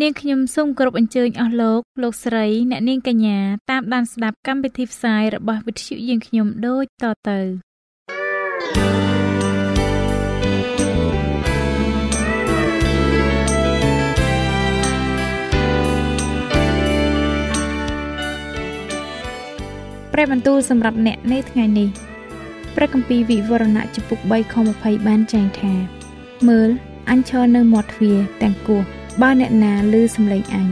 នាងខ្ញុំសូមគោរពអញ្ជើញអស់លោកលោកស្រីអ្នកនាងកញ្ញាតាមដានស្ដាប់កម្មវិធីផ្សាយរបស់វិទ្យុយើងខ្ញុំដូចតទៅព្រះបន្ទូលសម្រាប់អ្នកនៅថ្ងៃនេះព្រះគម្ពីរវិវរណៈចំពុក3ខ20បានចែងថាមើលអញឈរនៅមាត់ទ្វារទាំងគោះ បើអ្នកណាឮសំឡេងអញ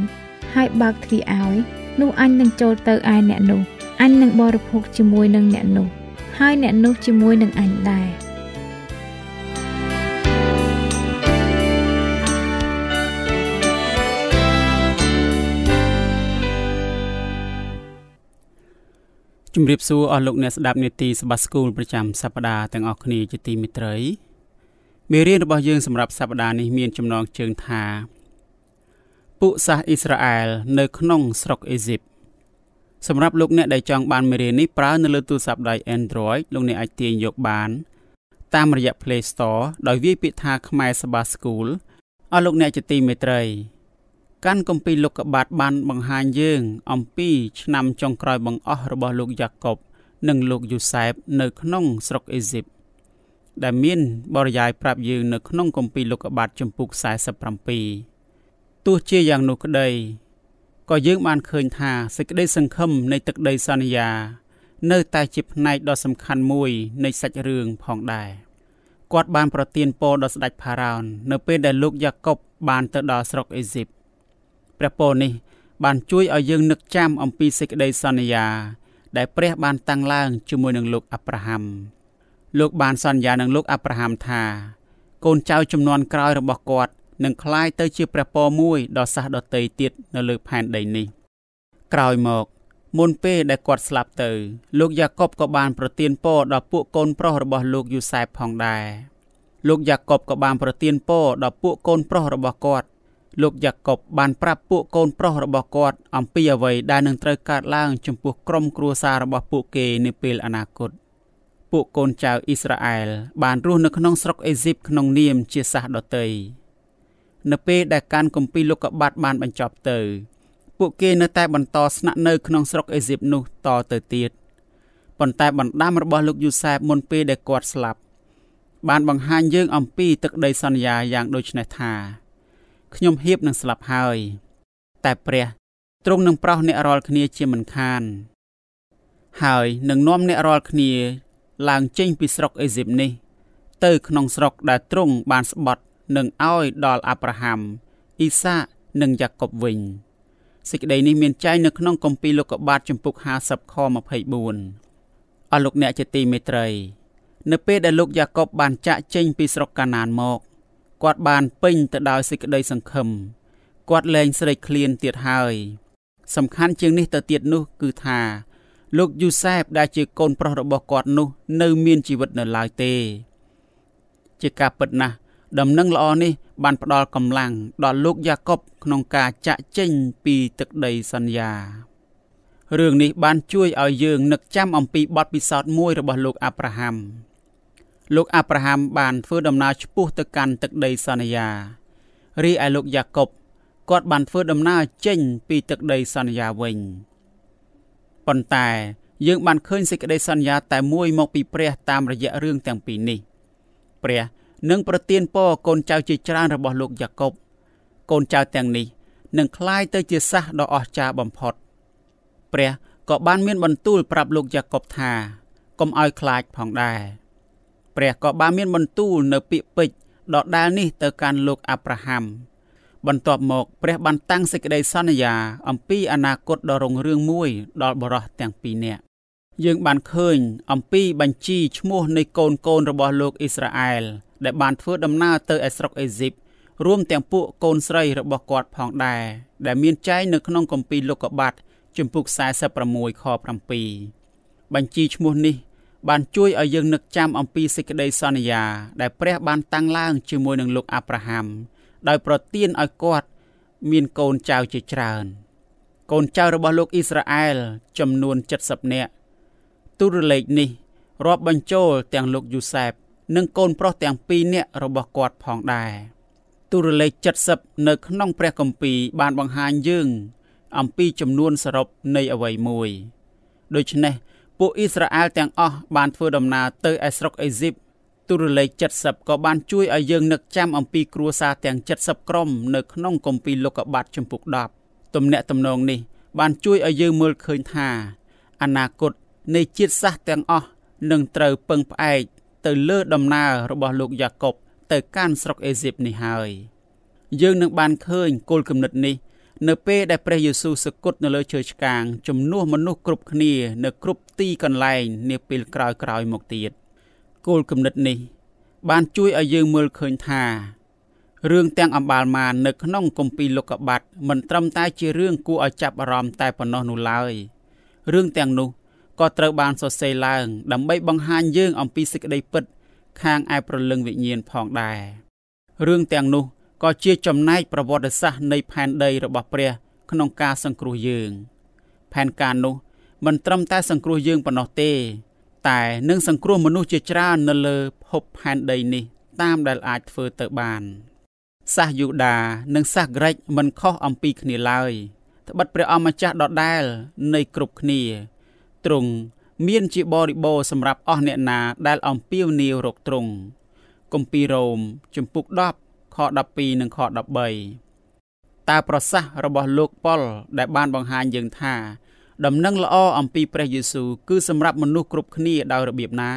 ហើយបើកទ្វារឲ្យនោះអញនឹងចូលទៅឯអ្នកនោះអញនឹងបរិភោគជាមួយនឹងអ្នកនោះហើយអ្នកនោះជាមួយនឹងអញដែរជំរាបសួរអស់លោកអ្នកស្ដាប់នេតិសបាស្គូលប្រចាំសប្ដាហ៍ទាំងអស់គ្នាជាទីមេត្រីមេរៀនរបស់យើងសម្រាប់សប្តាហ៍នេះមានចំណងជើងថា ពួកសាសអ៊ីស្រាអែលនៅក្នុងស្រុកអេស៊ីបសម្រាប់លោកអ្នកដែលចង់បានមេរៀននេះប្រើនៅលើទូរស័ព្ទដៃ Android លោកអ្នកអាចទាញយកបាន តាមរយៈ Play Store ដោយវាយពាក្យថាខ្មែរសបាស្គូលអស់លោកអ្នកជាទីមេត្រីកាន់គម្ពីរលោកកបាត់បានបង្ហាញយើង អំពីឆ្នាំចុងក្រោយបង្អស់របស់លោកយ៉ាកុបនិងលោកយូសែបនៅក្នុងស្រុកអេស៊ីបដែលមានបរិយាយប្រាប់យើងនៅក្នុងគម្ពីរលោកុបាទចំពុក47 ទោះជាយ៉ាងនោះក្តីក៏យើងបានឃើញថាសេចក្តីសង្ឃឹមនៃទឹកដីសន្យា នៅតែជាផ្នែកដ៏សំខាន់មួយនៃសាច់រឿងផងដែរគាត់បានប្រទានពរដល់ស្ដេចផារ៉ោននៅពេលដែលលោកយ៉ាកុបបានទៅដល់ស្រុកអេស៊ីបព្រះពរនេះ បានជួយឲ្យយើងនឹកចាំអំពីសេចក្តីសន្យា ដែលព្រះបានតាំងឡើងជាមួយនឹងលោកអាប់រ៉ាហាំលោកបានសន្យានឹងលោកអាប់រ៉ាហាំថា កូនចៅចំនួនក្រោយរបស់គាត់ នឹងคล้ายទៅជាព្រះពរមួយដល់សាសដតីទៀតនៅលើផែនដីនេះក្រោយមកមុនពេលដែលគាត់ស្លាប់ទៅលោកយ៉ាកុបក៏បានប្រទានពរដល់ពួកកូនប្រុសរបស់លោកយូសែបផងដែរលោកយ៉ាកុបក៏បានប្រទានពរដល់ពួកកូនប្រុសរបស់គាត់លោកយ៉ាកុបបានប្រាប់ពួកកូនប្រុសរបស់គាត់អំពីអ្វីដែលនឹងត្រូវកើតឡើងចំពោះក្រុមគ្រួសាររបស់ពួកគេនាពេលអនាគតពួកកូនចៅអ៊ីស្រាអែលបានរស់នៅក្នុងស្រុកអេស៊ីបក្នុងនាមជាសាសដតី នៅពេលដែលការគម្ពីរលោកុបាតបានបញ្ចប់ទៅ ពួកគេនៅតែបន្តស្នាក់នៅក្នុងស្រុកអេស៊ីបនោះតទៅទៀតប៉ុន្តែបណ្ដាំរបស់លោកយូសែបមុនពេលដែលគាត់ស្លាប់ បានបង្ហាញយើងអំពីទឹកដីសន្យាយ៉ាងដូចនេះថាខ្ញុំហៀបនឹងស្លាប់ហើយ តែព្រះទ្រង់នឹងប្រោសអ្នករាល់គ្នាជាមិនខាន ហើយនឹងនាំអ្នករាល់គ្នាឡើងចេញពីស្រុកអេស៊ីបនេះ ទៅក្នុងស្រុកដែលទ្រង់បានស្បត់ នឹងឲ្យដល់អាប់រ៉ាហាំអ៊ីសាកនិងយ៉ាកុបវិញសេចក្តីនេះមានចែងនៅក្នុងគម្ពីរលោកុបាទចំពុក50ខ24អស់លោកអ្នកជាទីមេត្រី នៅពេលដែលលោកយ៉ាកុបបានចាក់ចេញពីស្រុកកាណានមកគាត់បានពេញទៅដោយសេចក្តីសង្ឃឹមគាត់លែងស្រេកឃ្លានទៀតហើយ សំខាន់ជាងនេះទៅទៀតនោះគឺថាលោកយូសែបដែលជាកូនប្រុសរបស់គាត់នោះ នៅមានជីវិតនៅឡើយទេ ជាការពិតណាស់ ដំណឹងល្អនេះបានផ្ដល់កម្លាំងដល់លោកយ៉ាកុបក្នុងការចាក់ចេញពីទឹកដីសន្យារឿងនេះបានជួយឲ្យយើងនឹកចាំអំពីបទពិសោធន៍មួយរបស់លោកអាប់រ៉ាហាំលោកអាប់រ៉ាហាំបានធ្វើដំណើរឆ្ពោះទៅកាន់ទឹកដីសន្យារីឯលោកយ៉ាកុបគាត់បានធ្វើដំណើរចេញពីទឹកដីសន្យាវិញប៉ុន្តែយើងបានឃើញសេចក្តីសន្យាតែមួយមកពីព្រះតាមរយៈរឿងទាំងពីរនេះ ព្រះ នឹងប្រទានពរកូនចៅជាច្រើនរបស់លោកយ៉ាកុបកូនចៅទាំងនេះនឹងคล้ายទៅជាសះដ៏អស្ចារ្យបំផុតព្រះក៏បានមានបន្ទូលប្រាប់លោកយ៉ាកុបថាកុំឲ្យខ្លាចផងដែរព្រះក៏បានមានបន្ទូលនៅពាក្យពេចន៍ដដែលនេះទៅកាន់លោកអាប់រ៉ាហាំបន្ទាប់មកព្រះបានតាំងសេចក្តីសន្យា អំពីអនាគតដ៏រុងរឿងមួយដល់បរិះទាំងពីរនាក់ យើងបានឃើញអំពីបញ្ជីឈ្មោះនៃកូនកូនរបស់លោកអ៊ីស្រាអែលដែលបានធ្វើដំណើរទៅឯស្រុកអេស៊ីបរួមទាំងពួកកូនស្រីរបស់គាត់ផងដែរដែលមានចែងនៅក្នុងគម្ពីរលោកុបាតជំពូក46ខ7បញ្ជីឈ្មោះនេះ បានជួយឲ្យយើងនឹកចាំអំពីសេចក្តីសន្យា ដែលព្រះបានតាំងឡើងជាមួយនឹងលោកអាប់រ៉ាហាំដោយប្រទានឲ្យគាត់ មានកូនចៅជាច្រើន កូនចៅរបស់លោកអ៊ីស្រាអែលចំនួន70នាក់ ទូរលេខនេះរាប់បញ្ចូលទាំងលោកយូសែបនិងកូនប្រុសទាំងពីរនាក់របស់គាត់ផងដែរទូរលេខ70នៅក្នុងព្រះគម្ពីរបានបង្ហាញយើង អំពីចំនួនសរុបនៃអ្វីមួយដូច្នេះពួកអ៊ីស្រាអែលទាំងអស់បានធ្វើដំណើរទៅឯស្រុកអេស៊ីបទូរលេខ70ក៏បានជួយឲ្យយើងនឹកចាំអំពីគ្រួសារទាំង70ក្រុមនៅក្នុងគម្ពីរលោកុបាតជំពូក10ទំនាក់ទំនងនេះបានជួយឲ្យយើងមើលឃើញថាអនាគត នៃជាតិសាសន៍ទាំងអស់នឹងត្រូវពឹងផ្អែកទៅលើដំណើររបស់លោកយ៉ាកុបទៅកាន់ស្រុកអេស៊ីបនេះហើយ យើងនឹងបានឃើញគោលគំនិតនេះ នៅពេលដែលព្រះយេស៊ូវសគត់នៅលើឈើឆ្កាងជំនួសមនុស្សគ្រប់គ្នា នៅគ្រប់ទីកន្លែងនាពេលក្រោយៗមកទៀតគោលគំនិតនេះ បានជួយឲ្យយើងមើលឃើញថារឿងទាំងអម្បាលម៉ាននៅក្នុងគម្ពីរលោកុបាតមិនត្រឹមតែជារឿងគួរឲ្យចាប់អារម្មណ៍តែប៉ុណ្ណោះនោះឡើយរឿងទាំងនោះ ក៏ត្រូវបានសរសេរឡើង ដើម្បីបង្ហាញយើងអំពីសេចក្តីពិត ខាងឯប្រលឹងវិញ្ញាណផងដែររឿងទាំងនោះក៏ជាចំណែកប្រវត្តិសាស្ត្រនៃផែនដីរបស់ព្រះ ក្នុងការសង្គ្រោះយើង ផែនការនោះមិនត្រឹមតែសង្គ្រោះយើងប៉ុណ្ណោះទេ តែនឹងសង្គ្រោះមនុស្សជាច្រើននៅលើភពផែនដីនេះ តាមដែលអាចធ្វើទៅបានសាសយូដានិងសាសក្រិចមិនខុសអំពីគ្នាឡើយត្បិតព្រះអម្ចាស់ដដែលនៃគ្រប់គ្នា ទ្រង់មានជាបរិបូរសម្រាប់អស់អ្នកណាដែលអំពាវនាវរកទ្រង់គម្ពីររ៉ូមជំពូក10ខ12និងខ13តើប្រសាសន៍របស់លោកប៉ុលដែលបានបង្ហាញយើងថា ដំណឹងល្អអំពីព្រះយេស៊ូវគឺសម្រាប់មនុស្សគ្រប់គ្នាដោយរបៀបណា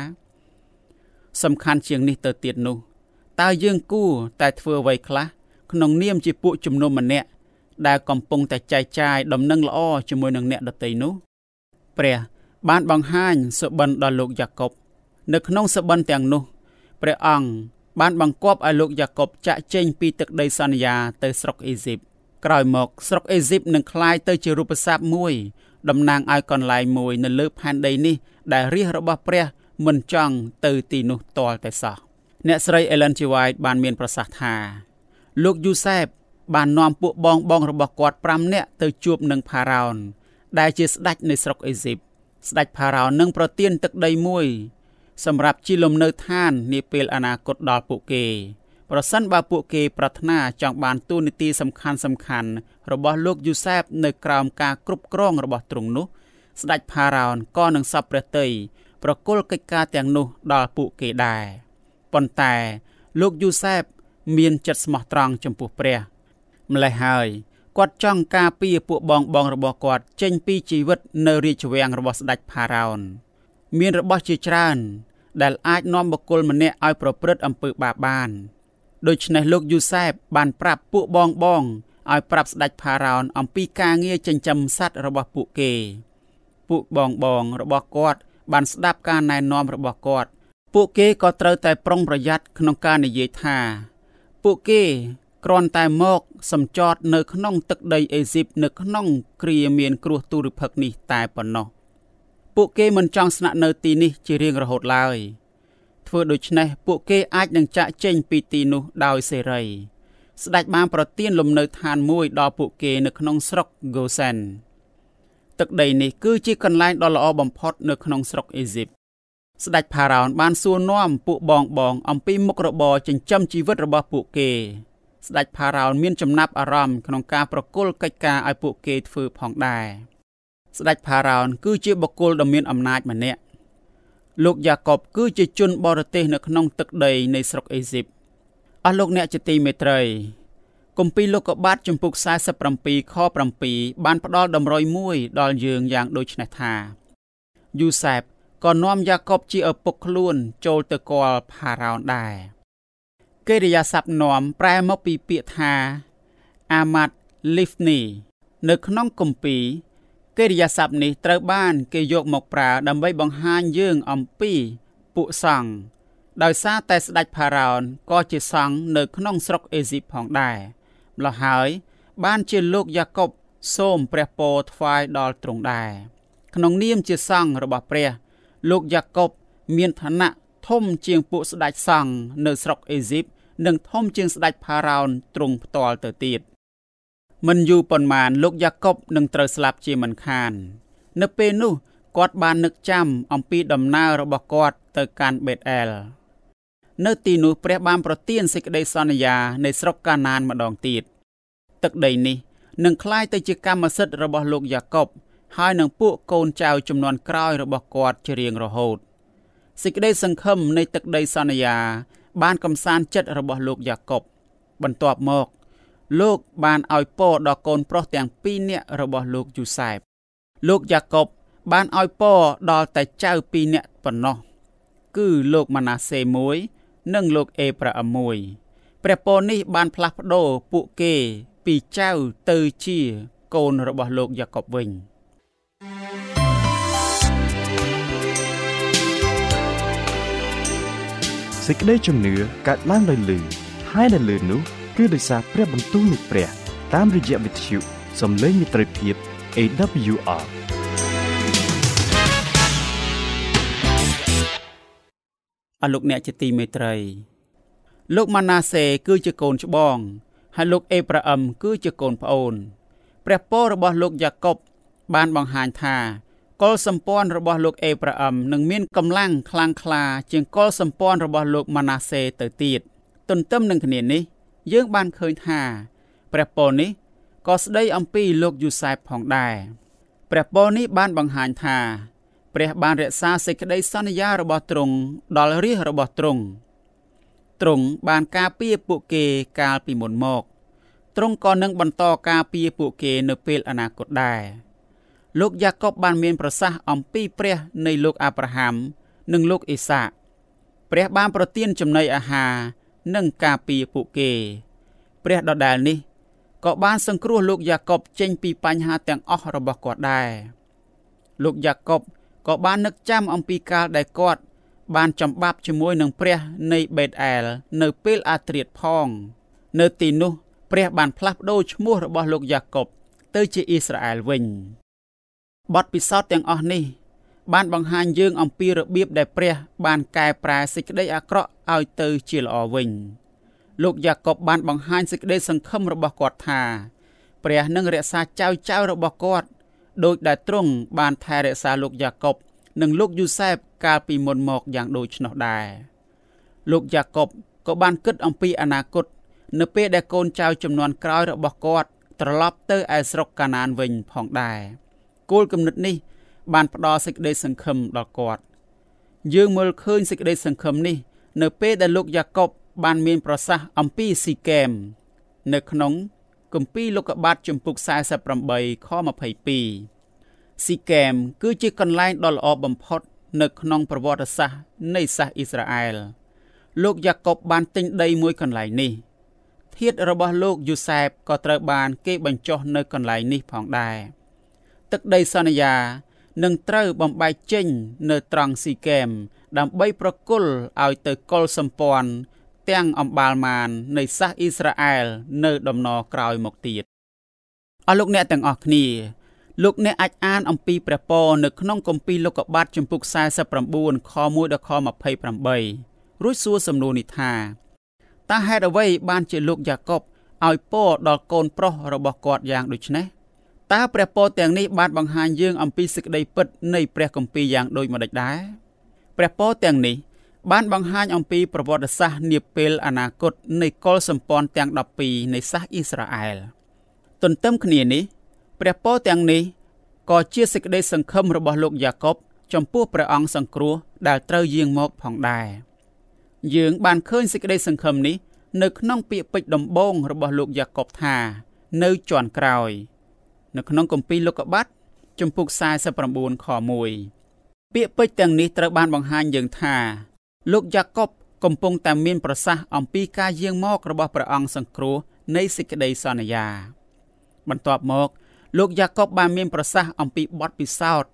សំខាន់ជាងនេះទៅទៀតនោះតើយើងគួរតែធ្វើអ្វីខ្លះក្នុងនាមជាពួកជំនុំម្នាក់ដែលកំពុងតែចែកចាយដំណឹងល្អជាមួយនឹងអ្នកដទៃនោះ ព្រះ បានបង្ហាញសុបិនដល់លោកយ៉ាកុបនៅក្នុងសុបិនទាំងនោះព្រះអង្គបានបង្គាប់ឲ្យលោកយ៉ាកុបចាក់ចេញពីទឹកដីសន្យាទៅស្រុកអេស៊ីបក្រោយមកស្រុកអេស៊ីបនឹងคล้ายទៅជារូបស័ព្ទមួយតំណាងឲ្យកន្លែងមួយនៅលើផែនដីនេះដែលរាជរបស់ព្រះមិនចង់ទៅទីនោះទាល់តែសោះអ្នកស្រី Ellen G. White បានមានប្រសាសន៍ថាលោកយូសែបបាននាំពួកបងបងរបស់គាត់5នាក់ទៅជួបនឹងផារ៉ោនដែលជាស្ដេចនៃស្រុកអេស៊ីប ស្ដេចផារ៉ោននឹងប្រទានទឹកដីមួយ សម្រាប់ជាលំនៅឋាននាពេលអនាគតដល់ពួកគេ ប្រសិនបើពួកគេប្រាថ្នាចង់បានទូនាទីសំខាន់សំខាន់របស់លោកយូសែបនៅក្រោមការគ្រប់គ្រងរបស់ទ្រង់នោះ ស្ដេចផារ៉ោនក៏នឹងសពព្រះតីប្រគល់កិច្ចការទាំងនោះដល់ពួកគេដែរប៉ុន្តែលោកយូសែបមានចិត្តស្មោះត្រង់ចំពោះព្រះម្ល៉េះហើយ គាត់ចង់ការពារពួកបងបងរបស់គាត់ចេញពីជីវិតនៅរាជវាំងរបស់ស្ដេចផារ៉ោនមានរបស់ជាច្រើន ដែលអាចនាំបុគ្គលម្នាក់ឲ្យប្រព្រឹត្តអំពើបាបបានដូច្នេះលោកយូសែបបានប្រាប់ពួកបងបងឲ្យប្រាប់ស្ដេចផារ៉ោនអំពីការងារចិញ្ចឹមសត្វរបស់ពួកគេ ពួកបងបងរបស់គាត់បានស្ដាប់ការណែនាំរបស់គាត់ ពួកគេក៏ត្រូវតែប្រុងប្រយ័ត្នក្នុងការនិយាយថា ពួកគេ គ្រាន់តែមកសម្ចតនៅក្នុងទឹកដីអេស៊ីបនៅក្នុងគ្រាមានគ្រោះទុរភិក្សនេះតែប៉ុណ្ណោះពួកគេមិនចង់ស្នាក់នៅទីនេះជារៀងរហូតឡើយធ្វើដូច្នេះពួកគេអាចនឹងចាក់ចេញពីទីនោះដោយសេរី ស្ដេចបានប្រទានលំនៅឋានមួយដល់ពួកគេនៅក្នុងស្រុកហ្គូសិនទឹកដីនេះគឺជាកន្លែងដ៏ល្អបំផុតនៅក្នុងស្រុកអេស៊ីបស្ដេចផារ៉ោនបានសួរនាំពួកបងបងអំពីមុខរបរចិញ្ចឹមជីវិតរបស់ពួកគេ ស្ដេចផារ៉ោនមានចំណាប់អារម្មណ៍ក្នុងការប្រគល់កិច្ចការឲ្យពួកគេធ្វើផងដែរស្ដេចផារ៉ោនគឺជាបុគ្គលដ៏មានអំណាចម្នាក់លោកយ៉ាកុបគឺជាជនបរទេសនៅក្នុងទឹកដីនៃស្រុកអេស៊ីបអស់លោកអ្នកជាទីមេត្រីគម្ពីរលោកុបាទចំពុក47ខ7បានផ្ដល់តម្រុយមួយដល់យើងយ៉ាងដូចនេះថាយូសែបក៏នាំយ៉ាកុបជាឪពុកខ្លួនចូលទៅគាល់ផារ៉ោនដែរ កិរិយាសព្ទនាំប្រែមកពីពាក្យថា Amat Lifni នៅក្នុងគម្ពីរកិរិយាសព្ទនេះត្រូវបានគេយកមកប្រើដើម្បីបង្ហាញយើងអំពីពួកសង្ឃដោយសារតែស្ដេចផារ៉ោនក៏ជាសង្ឃនៅក្នុងស្រុកអេស៊ីបផងដែរម្ល៉េះហើយ បានជាលោកយ៉ាកុបសូមព្រះពរថ្វាយដល់ទ្រង់ដែរក្នុងនាមជាសង្ឃរបស់ព្រះ លោកយ៉ាកុបមានឋានៈ ធំជាងពួកស្ដេចសង្ឃនៅស្រុកអេស៊ីបនិងធំជាងស្ដេចផារ៉ោនទ្រង់ផ្ទាល់ទៅទៀតមិនយូរប៉ុន្មានលោកយ៉ាកុបនឹងត្រូវស្លាប់ជាមិនខាន នៅពេលនោះគាត់បាននឹកចាំអំពីដំណើររបស់គាត់ទៅកាន់បេតអែលនៅទីនោះព្រះបានប្រទានសេចក្តីសន្យានៃស្រុកកាណានម្ដងទៀតទឹកដីនេះនឹងคล้ายទៅជាកម្មសិទ្ធិរបស់លោកយ៉ាកុបហើយនឹងពួកកូនចៅចំនួនក្រោយរបស់គាត់ជារៀងរហូត សេចក្តីសង្ឃឹមនៃទឹកដីសន្យា បានកំសាន្តចិត្តរបស់លោកយ៉ាកុបបន្ទាប់មក លោកបានឲ្យពរដល់កូនប្រុសទាំងពីរនាក់របស់លោកយូសែបលោកយ៉ាកុបបានឲ្យពរដល់តែចៅពីរនាក់ប៉ុណ្ណោះគឺលោកម៉ាណាសេមួយនិងលោកអេប្រាអឹមមួយព្រះពរនេះបានផ្លាស់ប្ដូរពួកគេពីចៅទៅជាកូនរបស់លោកយ៉ាកុបវិញ សេចក្តីជំនឿកើតឡើងដោយលឺហើយដែលលឺនោះគឺដោយសារព្រះបន្ទូលនៃព្រះ តាមរយៈវិទ្យុសំឡេងមិត្តភាព AWR អស់លោកអ្នកជាទីមេត្រី លោកម៉ាណាសេ គឺជាកូនច្បង ហើយលោកអេប្រាអឹមគឺជាកូនប្អូន ព្រះពររបស់លោកយ៉ាកុបបានបង្ហាញថា កុលសម្ព័ន្ធរបស់លោកអេប្រាអឹមនឹងមានកម្លាំងខ្លាំងក្លាជាងកុលសម្ព័ន្ធរបស់លោកម៉ាណាសេទៅទៀតទន្ទឹមនឹងគ្នានេះ យើងបានឃើញថាព្រះពរនេះក៏ស្ដីអំពីលោកយូសែបផងដែរព្រះពរនេះបានបង្ហាញថា ព្រះបានរក្សាសេចក្តីសន្យារបស់ទ្រង់ដល់រាជរបស់ទ្រង់ទ្រង់បានការពារពួកគេកាលពីមុនមកទ្រង់ក៏នឹងបន្តការពារពួកគេនៅពេលអនាគតដែរ លោកយ៉ាកុបបានមានប្រសាសន៍អំពីព្រះនៃលោកអាប់រ៉ាហាំនិងលោកអេសាកព្រះបានប្រទានចំណីអាហារនិងការពារពួកគេ ព្រះដដែលនេះក៏បានសង្គ្រោះលោកយ៉ាកុបចេញពីបញ្ហាទាំងអស់របស់គាត់ដែរលោកយ៉ាកុបក៏បាននឹកចាំអំពីកាលដែលគាត់បានចម្បាប់ជាមួយនឹងព្រះនៃបេតអែលនៅពេលអាត្រៀតផង នៅទីនោះ ព្រះបានផ្លាស់ប្ដូរឈ្មោះរបស់លោកយ៉ាកុបទៅជាអ៊ីស្រាអែលវិញ បទពិសោធន៍ទាំងអស់នេះបានបង្ហាញយើងអំពីរបៀបដែលព្រះ បានកែប្រែសេចក្តីអាក្រក់ឲ្យទៅជាល្អវិញលោកយ៉ាកុបបានបង្ហាញសេចក្តីសង្ឃឹមរបស់គាត់ថា ព្រះនឹងរក្សាចៅចៅរបស់គាត់ដោយដែលទ្រង់បានថែរក្សាលោកយ៉ាកុបនិងលោកយូសែបកាលពីមុនមកយ៉ាងដូច្នោះដែរលោកយ៉ាកុបក៏បានគិតអំពីអនាគតនៅពេលដែលកូនចៅចំនួនក្រោយរបស់គាត់ត្រឡប់ទៅឯស្រុកកាណានវិញផងដែរ គោលគំនិតនេះ បានផ្ដល់សេចក្តីសង្ឃឹមដល់គាត់យើងមើលឃើញសេចក្តីសង្ឃឹមនេះ នៅពេលដែលលោកយ៉ាកុបបានមានប្រសាសន៍អំពីស៊ីកែមនៅក្នុងគម្ពីរលោកុបាទជំពូក48ខ22ស៊ីកែមគឺជាកន្លែងដ៏ល្អបំផុត នៅក្នុងប្រវត្តិសាស្ត្រនៃសាសអ៊ីស្រាអែលលោកយ៉ាកុបបានទិញដីមួយកន្លែងនេះធាតុរបស់លោកយូសែបក៏ត្រូវបាន គេបញ្ចុះនៅកន្លែងនេះផងដែរ ទឹកដីសន្យានឹងត្រូវបំបែកចេញនៅត្រង់ស៊ីកែមដើម្បីប្រគល់ឲ្យទៅកុលសម្ព័ន្ធទាំងអំបាលម៉ាននៃសាសអ៊ីស្រាអែលនៅដំណរក្រោយមកទៀតអស់លោកអ្នកទាំងអស់គ្នាលោកអ្នកអាចអានអំពីព្រះពរនៅក្នុងគម្ពីរលោកុបាទចំពុក49ខ1ដល់ខ28រួចសួរសំណួរនេះថាតើហេតុអ្វីបានជាលោកយ៉ាកុបឲ្យពរដល់កូនប្រុសរបស់គាត់យ៉ាងដូចនេះ តើព្រះពរទាំងនេះបានបង្ហាញយើងអំពីសេចក្តីពិតនៃព្រះគម្ពីរយ៉ាងដូចម្តេចដែរព្រះពរទាំងនេះបានបង្ហាញអំពីប្រវត្តិសាស្ត្រនាពេលអនាគតនៃកុលសម្ព័ន្ធទាំង12នៃសាសអ៊ីស្រាអែលទន្ទឹមគ្នានេះព្រះពរទាំងនេះក៏ជាសេចក្តីសង្ឃឹមរបស់លោកយ៉ាកុបចំពោះព្រះអង្គសង្គ្រោះដែលត្រូវយាងមកផងដែរយើងបានឃើញសេចក្តីសង្ឃឹមនេះនៅក្នុងពាក្យពេចន៍ដំបូងរបស់លោកយ៉ាកុបថា នៅជាន់ក្រោយ នៅក្នុងគម្ពីរលោកុបាទជំពូក49ខ1ពាក្យពេចន៍ទាំងនេះត្រូវបានបង្ហាញយើងថា លោកយ៉ាកុបកំពុងតែមានប្រសាសន៍អំពីការយាងមករបស់ព្រះអង្គសង្គ្រោះនៃសេចក្តីសន្យា បន្ទាប់មក លោកយ៉ាកុបបានមានប្រសាសន៍អំពីបទពិសោធន៍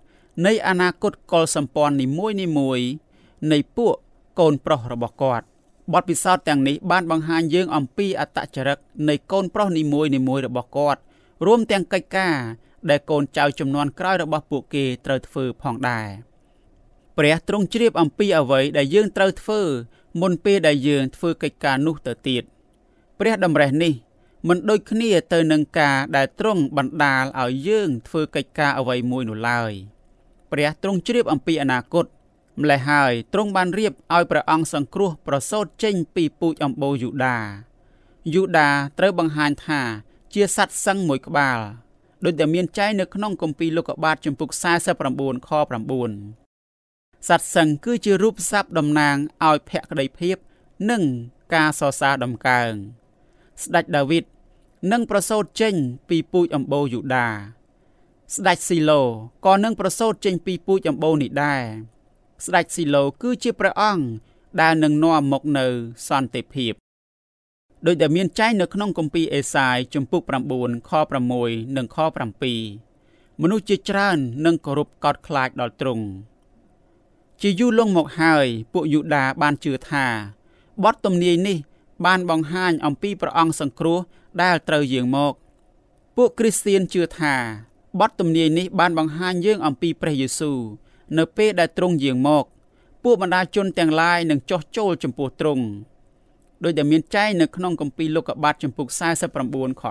នៃអនាគតកុលសម្ព័ន្ធនីមួយនីមួយនៃពួកកូនប្រុសរបស់គាត់បទពិសោធន៍ទាំងនេះបានបង្ហាញយើងអំពីអត្តចរិតនៃកូនប្រុសនីមួយៗរបស់គាត់ រួមទាំងកិច្ចការដែលកូនចៅចំនួនក្រោយរបស់ពួកគេត្រូវធ្វើផងដែរព្រះទ្រង់ជ្រាបអំពីអ្វីដែលយើងត្រូវធ្វើមុនពេលដែលយើងធ្វើកិច្ចការនោះទៅទៀតព្រះតម្រេះនេះមិនដូចគ្នាទៅនឹងការដែលទ្រង់បណ្ដាលឲ្យយើងធ្វើកិច្ចការអ្វីមួយនោះឡើយព្រះទ្រង់ជ្រាបអំពីអនាគតម្ល៉េះហើយទ្រង់បានរៀបឲ្យព្រះអង្គសង្គ្រោះប្រសូតចេញពីពូជអម្បូរយូដាយូដាត្រូវបង្ហាញថា ជាសត្វសឹងមួយក្បាលដូចដែលមានចែងនៅក្នុងគម្ពីរលោកុបាទចំពុក49ខ9សត្វសឹងគឺជារូបស័ព្ទតំណាងឲ្យភក្តីភាព និងការសរសើរដំកើងស្ដេចដាវីតនឹងប្រសូតចេញពីពូជអម្បូរយូដាស្ដេចស៊ីឡូក៏នឹងប្រសូតចេញពីពូជអម្បូរនេះដែរស្ដេចស៊ីឡូគឺជាព្រះអង្គដែលនឹងនាំមកនៅសន្តិភាព ដោយដែលមានចែងនៅក្នុងគម្ពីរអេសាយជំពូក9ខ6និងខ7មនុស្សជាច្រើននឹងគោរពកោតខ្លាចដល់ទ្រង់ជាយូរលង់មកហើយពួកយូដាបានជឿថាបទទំនាយនេះ បានបង្ហាញអំពីព្រះអង្គសង្គ្រោះដែលត្រូវយាងមក ពួកគ្រីស្ទានជឿថាបទទំនាយនេះបានបង្ហាញយើងអំពីព្រះយេស៊ូវនៅពេលដែលទ្រង់យាងមក ពួកបណ្ដាជនទាំងឡាយនឹងចោះចូលចំពោះទ្រង់ ដោយដែលមានចែងនៅក្នុងគម្ពីរលោកុបាទចំពុក49ខ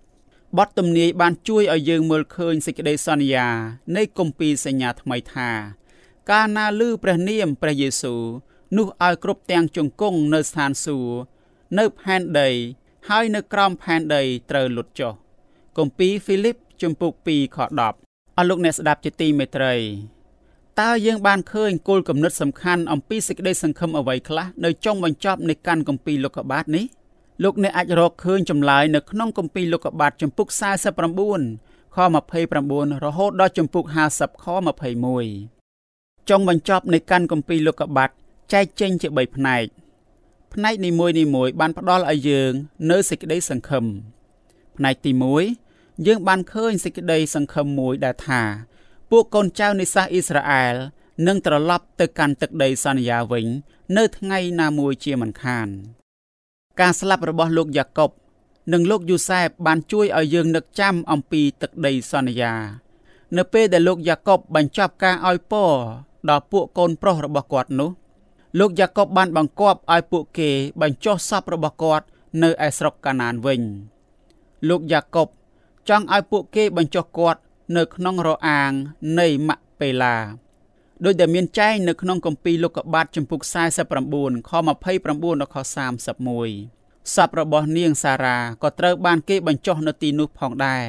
10បទទំនាយបានជួយឲ្យយើងមើលឃើញសេចក្តីសន្យា នៃគម្ពីរសញ្ញាថ្មីថា កាលណាឮព្រះនាមព្រះយេស៊ូវនោះឲ្យគ្រប់ទាំងជង្គង់នៅស្ថានសួគ៌នៅផែនដី ហើយនៅក្រោមផែនដីត្រូវលុតចុះគម្ពីរហ្វីលីបជំពូក2ខ10អស់លោកអ្នកស្ដាប់ជាទីមេត្រី តើយើងបានឃើញគោលគំនិតសំខាន់អំពីសេចក្តីសង្ឃឹមអ្វីខ្លះនៅចុងបញ្ចប់នៃកាន់គម្ពីរលោកុបាទនេះលោកអ្នកអាចរកឃើញចម្លើយនៅក្នុងគម្ពីរលោកុបាទជំពូក49ខ29រហូតដល់ជំពូក50ខ21ចុងបញ្ចប់នៃកាន់គម្ពីរលោកុបាទចែកចេញជា3ផ្នែកផ្នែកនីមួយៗបានផ្ដល់ឲ្យយើងនៅសេចក្តីសង្ឃឹមផ្នែកទី1យើងបានឃើញសេចក្តីសង្ឃឹមមួយដែលថា ពួកកូនចៅនៃសាសអ៊ីស្រាអែលនឹងត្រឡប់ទៅកាន់ទឹកដីសន្យាវិញ នៅថ្ងៃណាមួយជាមិនខាន ការស្លាប់របស់លោកយ៉ាកុបនិងលោកយូសែបបានជួយឲ្យយើងនឹកចាំអំពីទឹកដីសន្យា នៅពេលដែលលោកយ៉ាកុបបញ្ចប់ការឲ្យពរដល់ពួកកូនប្រុសរបស់គាត់នោះ លោកយ៉ាកុបបានបង្គាប់ឲ្យពួកគេបញ្ចុះសពរបស់គាត់នៅឯស្រុកកាណានវិញ លោកយ៉ាកុបចង់ឲ្យពួកគេបញ្ចុះគាត់ នៅក្នុងរអាងនៃម៉ាក់ពេឡាដោយដែលមានចែងនៅក្នុងគម្ពីរលោកុបាទចំពុក49ខ29ដល់ខ31សពរបស់នាងសារ៉ាក៏ត្រូវបានគេបញ្ចុះនៅទីនោះផងដែរ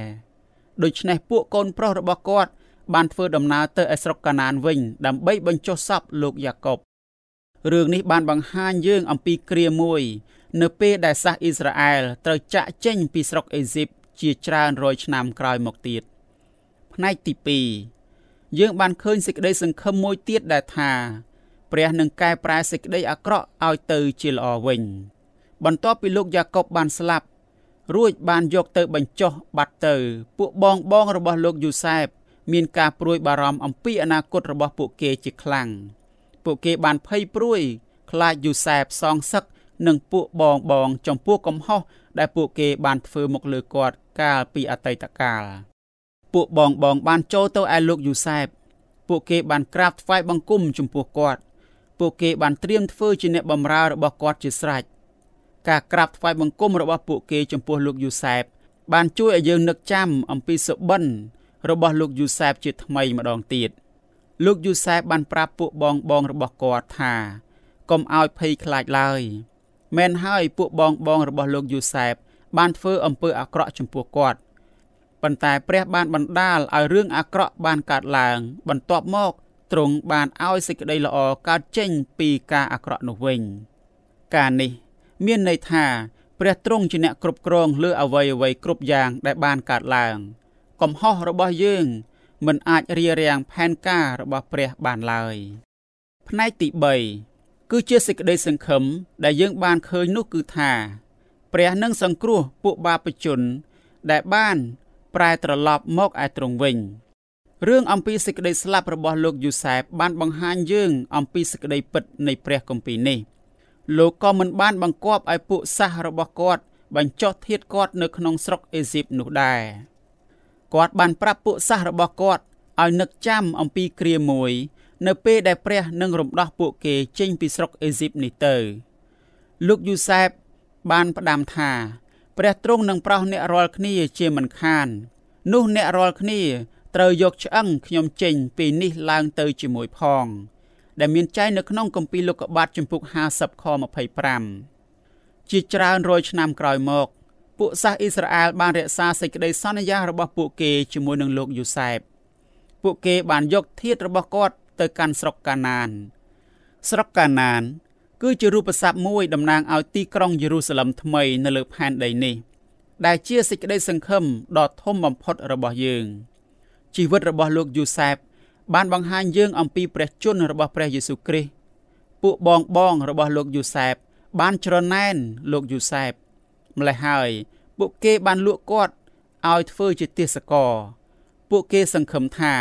ដូច្នេះពួកកូនប្រុសរបស់គាត់បានធ្វើដំណើរទៅឯស្រុកកាណានវិញ ដើម្បីបញ្ចុះសពលោកយ៉ាកុបរឿងនេះបានបង្ហាញយើងអំពីគ្រាមួយ នៅពេលដែលសាសអ៊ីស្រាអែលត្រូវចាក់ចេញពីស្រុកអេស៊ីបជាច្រើនរយឆ្នាំក្រោយមកទៀត ផ្នែកទី2យើងបានឃើញសេចក្តីសង្ឃឹមមួយទៀតដែលថាព្រះនឹងកែប្រែសេចក្តីអាក្រក់ឲ្យទៅជាល្អវិញ បន្ទាប់ពីលោកយ៉ាកុបបានស្លាប់ រួចបានយកទៅបញ្ចុះបាត់ទៅ ពួកបងបងរបស់លោកយូសែបមានការព្រួយបារម្ភអំពីអនាគតរបស់ពួកគេជាខ្លាំងពួកគេបានភ័យព្រួយ ខ្លាចយូសែបសងសឹកនឹងពួកបងបងចំពោះកំហុសដែលពួកគេបានធ្វើមកលើគាត់កាលពីអតីតកាល ពួកបងបងបានចូលទៅឯលោកយូសែបពួកគេបានក្រាបថ្វាយបង្គំចំពោះគាត់ ពួកគេបានត្រៀមធ្វើជាអ្នកបម្រើរបស់គាត់ជាស្រេចការក្រាបថ្វាយបង្គំរបស់ពួកគេចំពោះលោកយូសែបបានជួយឲ្យយើងនឹកចាំអំពីសុបិនរបស់លោកយូសែបជាថ្មីម្ដងទៀតលោកយូសែបបានប្រាប់ពួកបងបងរបស់គាត់ថាកុំឲ្យភ័យខ្លាចឡើយមែនហើយពួកបងបងរបស់លោកយូសែបបានធ្វើអំពើអាក្រក់ចំពោះគាត់ ប៉ុន្តែព្រះបានបណ្ដាលឲ្យរឿងអាក្រក់បានកើតឡើង បន្ទាប់មកទ្រង់បានឲ្យសេចក្តីល្អកើតចេញពីការអាក្រក់នោះវិញ ការនេះមានន័យថាព្រះទ្រង់ជាអ្នកគ្រប់គ្រងលើអ្វីអ្វីគ្រប់យ៉ាងដែលបានកើតឡើងកំហុសរបស់យើងមិនអាចរារាំងផែនការរបស់ព្រះបានឡើយផ្នែកទី3គឺជាសេចក្តីសង្ឃឹមដែលយើងបានឃើញនោះគឺថា ព្រះនឹងសង្គ្រោះពួកបាបជន ដែលបាន ប្រែត្រឡប់មកឯទ្រង់វិញរឿងអំពីសេចក្តីស្លាប់របស់លោកយូសែបបានបង្ហាញយើងអំពីសេចក្តីពិតនៃព្រះគម្ពីរនេះលោកក៏មិនបានបង្គាប់ឲ្យពួកសាសរបស់គាត់បញ្ចុះធាតគាត់នៅក្នុងស្រុកអេស៊ីបនោះដែរគាត់បានប្រាប់ពួកសាសរបស់គាត់ឲ្យនឹកចាំអំពីគ្រាមួយ នៅពេលដែលព្រះនឹងរំដោះពួកគេចេញពីស្រុកអេស៊ីបនេះទៅ លោកយូសែបបានផ្ដាំថា ព្រះទ្រង់នឹងប្រោសអ្នករាល់គ្នាជាមិនខាន នោះអ្នករាល់គ្នាត្រូវយកឆ្អឹងខ្ញុំចេញពីនេះឡើងទៅជាមួយផង ដែលមានចែងនៅក្នុងគម្ពីរលោកុបាទចំពុក50ខ25ជាច្រើនរយឆ្នាំក្រោយមក ពួកសាសអ៊ីស្រាអែលបានរក្សាសេចក្តីសន្យារបស់ពួកគេជាមួយនឹងលោកយូសែបពួកគេបានយកធាតុរបស់គាត់ទៅកាន់ស្រុកកាណាន ស្រុកកាណាន គឺជារូបស័ព្ទមួយតំណាងឲ្យទីក្រុងយេរូសាឡឹមថ្មីនៅលើផែនដីនេះ ដែលជាសេចក្តីសង្ឃឹមដ៏ធំបំផុតរបស់យើងជីវិតរបស់លោកយូសែបបានបង្ហាញយើងអំពីព្រះជន្មរបស់ព្រះយេស៊ូវគ្រីស្ទពួកបងបងរបស់លោកយូសែបបានច្រណែនលោកយូសែបម្លេះហើយ ពួកគេបានលក់គាត់ឲ្យធ្វើជាទាសករពួកគេសង្ឃឹមថា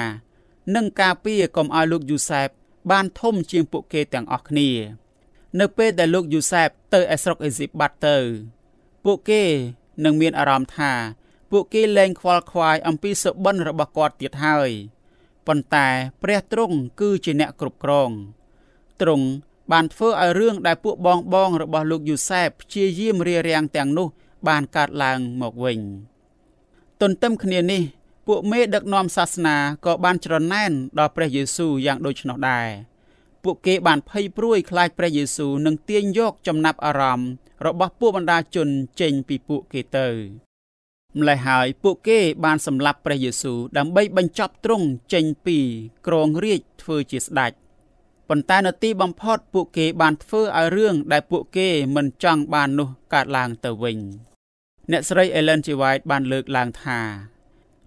នឹងការពារកុំឲ្យលោកយូសែបបានធំជាងពួកគេទាំងអស់គ្នា នៅពេលដែលលោកយូសែបទៅឯស្រុកអេស៊ីបបាត់ទៅ ពួកគេនឹងមានអារម្មណ៍ថា ពួកគេលែងខ្វល់ខ្វាយអំពីសុបិនរបស់គាត់ទៀតហើយប៉ុន្តែព្រះទ្រង់គឺជាអ្នកគ្រប់គ្រងទ្រង់បានធ្វើឲ្យរឿងដែលពួកបងបងរបស់លោកយូសែបព្យាយាមរារាំងទាំងនោះ បានកើតឡើងមកវិញទន្ទឹមគ្នានេះ ពួកមេដឹកនាំសាសនាក៏បានច្រណែនដល់ព្រះយេស៊ូវយ៉ាងដូចនោះដែរ ពួកគេបានភ័យព្រួយខ្លាចព្រះយេស៊ូវនឹងទាញយកចំណាប់អារម្មណ៍របស់ពួកបណ្ដាជនចេញពីពួកគេទៅម្ល៉េះហើយពួកគេបានសម្លាប់ព្រះយេស៊ូវដើម្បីបញ្ចប់ទ្រង់ចេញពីក្រងរាជធ្វើជាស្ដេចប៉ុន្តែនៅទីបំផុតពួកគេបានធ្វើឲ្យរឿងដែលពួកគេមិនចង់បាននោះកើតឡើងទៅវិញ អ្នកស្រី Ellen G. White បានលើកឡើងថា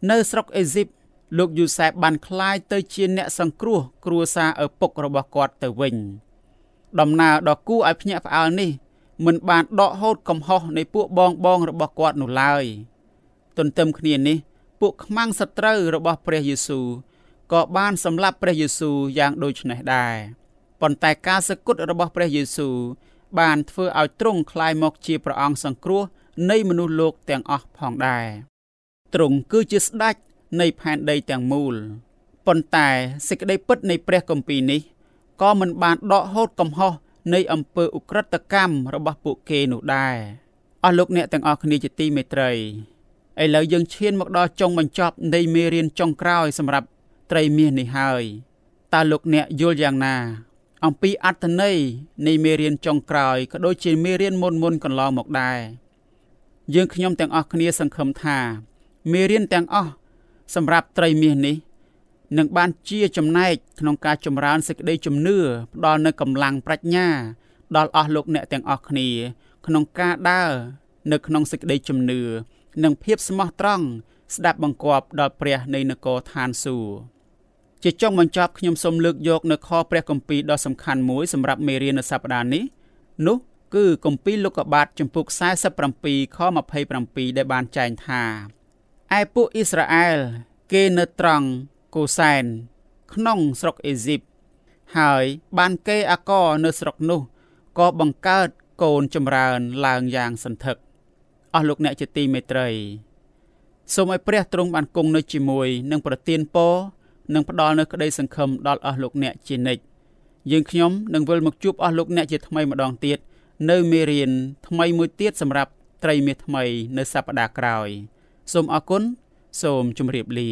នៅស្រុកអេស៊ីប លោកយូសែបបានคล้ายទៅជាអ្នកសង្គ្រោះគ្រួសារឪពុករបស់គាត់ទៅវិញដំណើរដ៏គួរឲ្យភ្ញាក់ផ្អើលនេះមិនបានដកហូតកំហុសនៃពួកបងបងរបស់គាត់នោះឡើយទន្ទឹមគ្នានេះពួកខ្មាំងសត្រូវរបស់ព្រះយេស៊ូវក៏បានសម្លាប់ព្រះយេស៊ូវយ៉ាងដូចនេះដែរប៉ុន្តែការសគត់របស់ព្រះយេស៊ូវបានធ្វើឲ្យទ្រង់คล้ายមកជាព្រះអង្គសង្គ្រោះនៃមនុស្សលោកទាំងអស់ផងដែរទ្រង់គឺជាស្ដេច នៃផែនដីទាំងមូលប៉ុន្តែសេចក្តីពិតនៃព្រះគម្ពីរនេះក៏មិនបានដកហូតកំហុសនៃអំពើឧក្រិដ្ឋកម្មរបស់ពួកគេនោះដែរអស់លោកអ្នកទាំងអស់គ្នាជាទីមេត្រីឥឡូវយើងឈានមកដល់ចុងបញ្ចប់នៃមេរៀនចុងក្រោយសម្រាប់ត្រីមាសនេះហើយតើលោកអ្នកយល់យ៉ាងណា អំពីអត្ថន័យនៃមេរៀនចុងក្រោយក៏ដូចជាមេរៀនមុនមុនកន្លងមកដែរយើងខ្ញុំទាំងអស់គ្នាសង្ឃឹមថា មេរៀនទាំងអស់ សម្រាប់ត្រីមាសនេះនឹងបានជាចំណែកក្នុងការចម្រើនសេចក្តីជំនឿផ្ដល់នូវកម្លាំងប្រាជ្ញា ដល់អស់លោកអ្នកទាំងអស់គ្នា ក្នុងការដើរនៅក្នុងសេចក្តីជំនឿនិងភាពស្មោះត្រង់ស្ដាប់បង្គាប់ដល់ព្រះនៃនគរឋានសួគ៌ជាចុងបញ្ចប់ខ្ញុំសូមលើកយកនៅខព្រះគម្ពីរដ៏សំខាន់មួយសម្រាប់មេរៀននៅសប្តាហ៍នេះនោះគឺគម្ពីរលោកុបាទចំពុក47ខ27ដែលបានចែងថា ឯពួកអ៊ីស្រាអែលគេនៅត្រង់កូសែន ក្នុងស្រុកអេស៊ីបហើយបានគេអាករនៅស្រុកនោះក៏បង្កើតកូនចម្រើនឡើងយ៉ាងសន្ធឹកអស់លោកអ្នកជាទីមេត្រីសូមឲ្យព្រះទ្រង់បានគង់នៅជាមួយនឹងប្រទានពរនិងផ្ដល់នូវក្តីសង្ឃឹមដល់អស់លោកអ្នកជានិច្ចយើងខ្ញុំនឹងវិលមកជួបអស់លោកអ្នកជាថ្មីម្ដងទៀតនៅមេរៀនថ្មីមួយទៀតសម្រាប់ត្រីមាសថ្មីនៅសប្តាហ៍ក្រោយ សូមអរគុណសូមជម្រាបលា